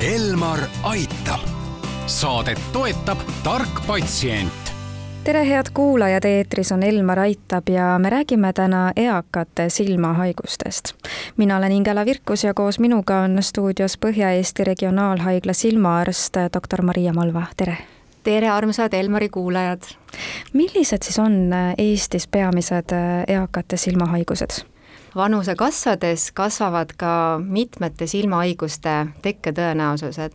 Elmar aitab. Saadet toetab tark patsient tere, head kuulajad, eetris on Elmar Aitab ja me räägime täna eakate silmahaigustest. mina olen Ingela Virkus ja koos minuga on stuudios Põhja-Eesti Regionaalhaigla silmaarst doktor Maria Malva, tere! tere, armsad Elmari kuulajad! millised siis on Eestis peamised eakate silmahaigused? Vanuse kasvades kasvavad ka mitmete silmahaiguste tekketõenäosused.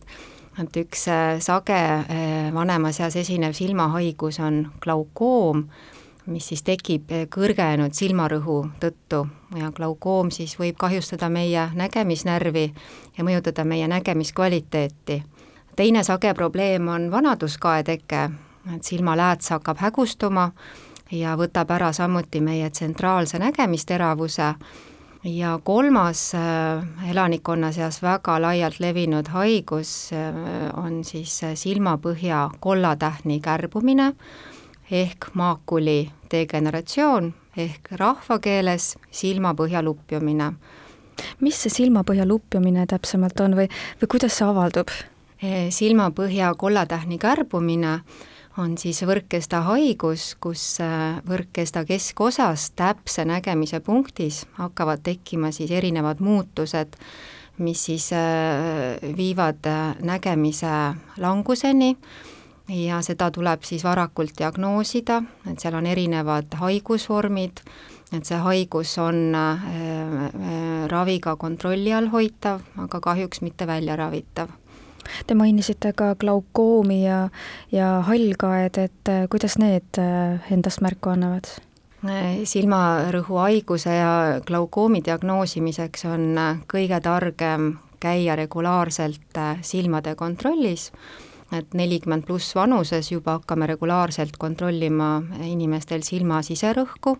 et üks äh, sage äh, vanemas eas esinev silmahaigus on glaukoom, mis siis tekib äh, kõrgenenud silmarõhu tõttu ja glaukoom siis võib kahjustada meie nägemisnärvi ja mõjutada meie nägemiskvaliteeti. teine sage probleem on vanaduskae teke, et silmalääts hakkab hägustuma ja võtab ära samuti meie tsentraalse nägemisteravuse ja kolmas äh, elanikkonna seas väga laialt levinud haigus äh, on siis äh, silmapõhja kollatähni kärbumine ehk maakuli degeneratsioon ehk rahvakeeles silmapõhja lupjumine. mis see silmapõhja lupjumine täpsemalt on või, või kuidas see avaldub? silmapõhja kollatähni kärbumine on siis võrkkesta haigus, kus äh, võrkkesta keskosas täpse nägemise punktis hakkavad tekkima siis erinevad muutused, mis siis äh, viivad äh, nägemise languseni. Ja seda tuleb siis varakult diagnoosida, et seal on erinevad haigusvormid, et see haigus on raviga kontrolli all hoitav, aga kahjuks mitte väljaravitav Te mainisite ka glaukoomi ja, ja hallkaed, et äh, kuidas need äh, endast märku annavad? Äh, silmarõhuhaiguse ja glaukoomi diagnoosimiseks on kõige targem käia regulaarselt silmade kontrollis, et nelikümmend pluss vanuses juba hakkame regulaarselt kontrollima inimestel silma siserõhku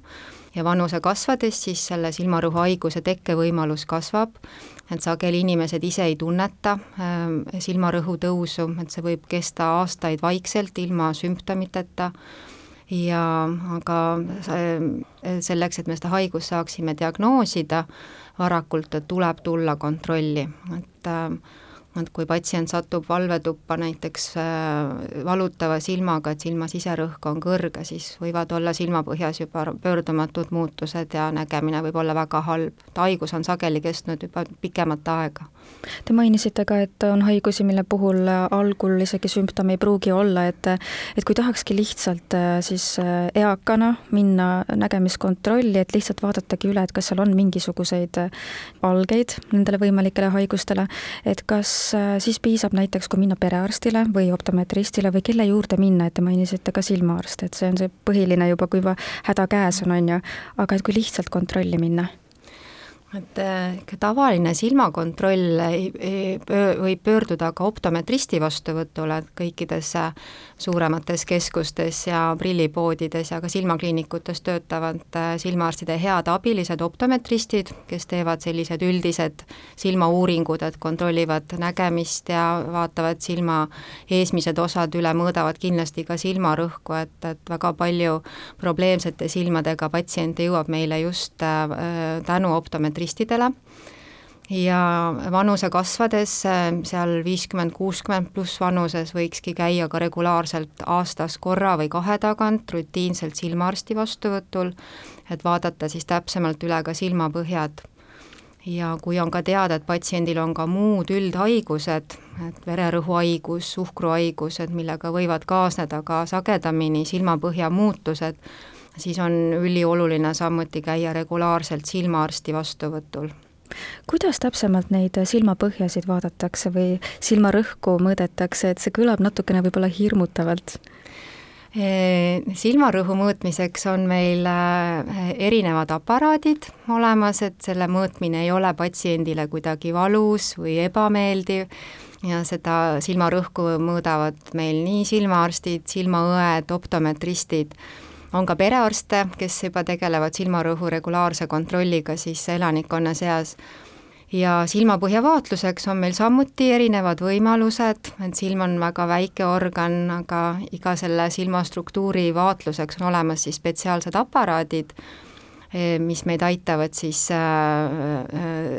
ja vanuse kasvades siis selle silmarõhuhaiguse tekkevõimalus kasvab, et sageli inimesed ise ei tunneta äh, silmarõhu tõusu, et see võib kesta aastaid vaikselt ilma sümptomiteta. ja aga äh, selleks, et me seda haigust saaksime diagnoosida varakult, tuleb tulla kontrolli, et äh, et kui patsient satub valvetuppa näiteks äh, valutava silmaga, et silma siserõhk on kõrge, siis võivad olla silmapõhjas juba pöördumatud muutused ja nägemine võib olla väga halb. haigus on sageli kestnud juba pikemat aega. Te mainisite ka, et on haigusi, mille puhul algul isegi sümptome ei pruugi olla, et et kui tahakski lihtsalt äh, siis äh, eakana minna nägemiskontrolli, et lihtsalt vaadatagi üle, et kas seal on mingisuguseid algeid nendele võimalikele haigustele, et kas siis piisab näiteks, kui minna perearstile või optometristile või kelle juurde minna, et te mainisite ka silmaarst, et see on see põhiline juba, kui juba häda käes on, on ju, aga et kui lihtsalt kontrolli minna et äh, ikka tavaline silmakontroll ei, ei, võib pöörduda ka optometristi vastuvõtule, kõikides äh, suuremates keskustes ja prillipoodides ja ka silmakliinikutes töötavad äh, silmaarstide head abilised optometristid, kes teevad sellised üldised silmauuringud, et kontrollivad nägemist ja vaatavad silma eesmised osad üle, mõõdavad kindlasti ka silmarõhku, et, et väga palju probleemsete silmadega patsiente jõuab meile just tänu optometristidele, turistidele ja vanuse kasvades, seal viiskümmend, kuuskümmend pluss vanuses võikski käia ka regulaarselt aastas korra või kahe tagant rutiinselt silmaarsti vastuvõtul, et vaadata siis täpsemalt üle ka silmapõhjad. ja kui on ka teada, et patsiendil on ka muud üldhaigused, et vererõhuhaigus, suhkruhaigused, millega võivad kaasneda ka sagedamini silmapõhja muutused, siis on ülioluline samuti käia regulaarselt silmaarsti vastuvõtul kuidas täpsemalt neid silmapõhjasid vaadatakse või silmarõhku mõõdetakse, et see kõlab natukene võib-olla hirmutavalt? silmarõhu mõõtmiseks on meil äh, erinevad aparaadid olemas, et selle mõõtmine ei ole patsiendile kuidagi valus või ebameeldiv ja seda silmarõhku mõõdavad meil nii silmaarstid, silmaõed, optometristid on ka perearste, kes juba tegelevad silmarõhu regulaarse kontrolliga siis elanikkonna seas. Ja silmapõhjavaatluseks on meil samuti erinevad võimalused, et silm on väga väike organ, aga iga selle silmastruktuuri vaatluseks on olemas siis spetsiaalsed aparaadid mis meid aitavad siis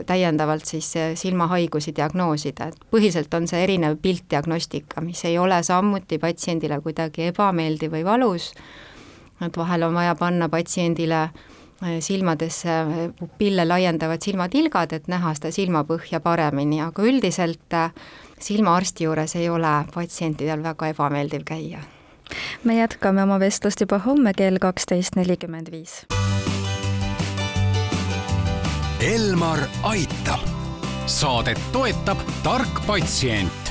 täiendavalt siis silmahaigusi diagnoosida, et põhiliselt on see erinev piltdiagnostika, mis ei ole samuti patsiendile kuidagi ebameeldiv või valus, et vahel on vaja panna patsiendile silmadesse pupille laiendavad silmatilgad, et näha seda silmapõhja paremini, aga üldiselt silmaarsti juures ei ole patsientidel väga ebameeldiv käia. me jätkame oma vestlust juba homme kell kaksteist nelikümmend viis. Elmar aitab. saadet toetab tark patsient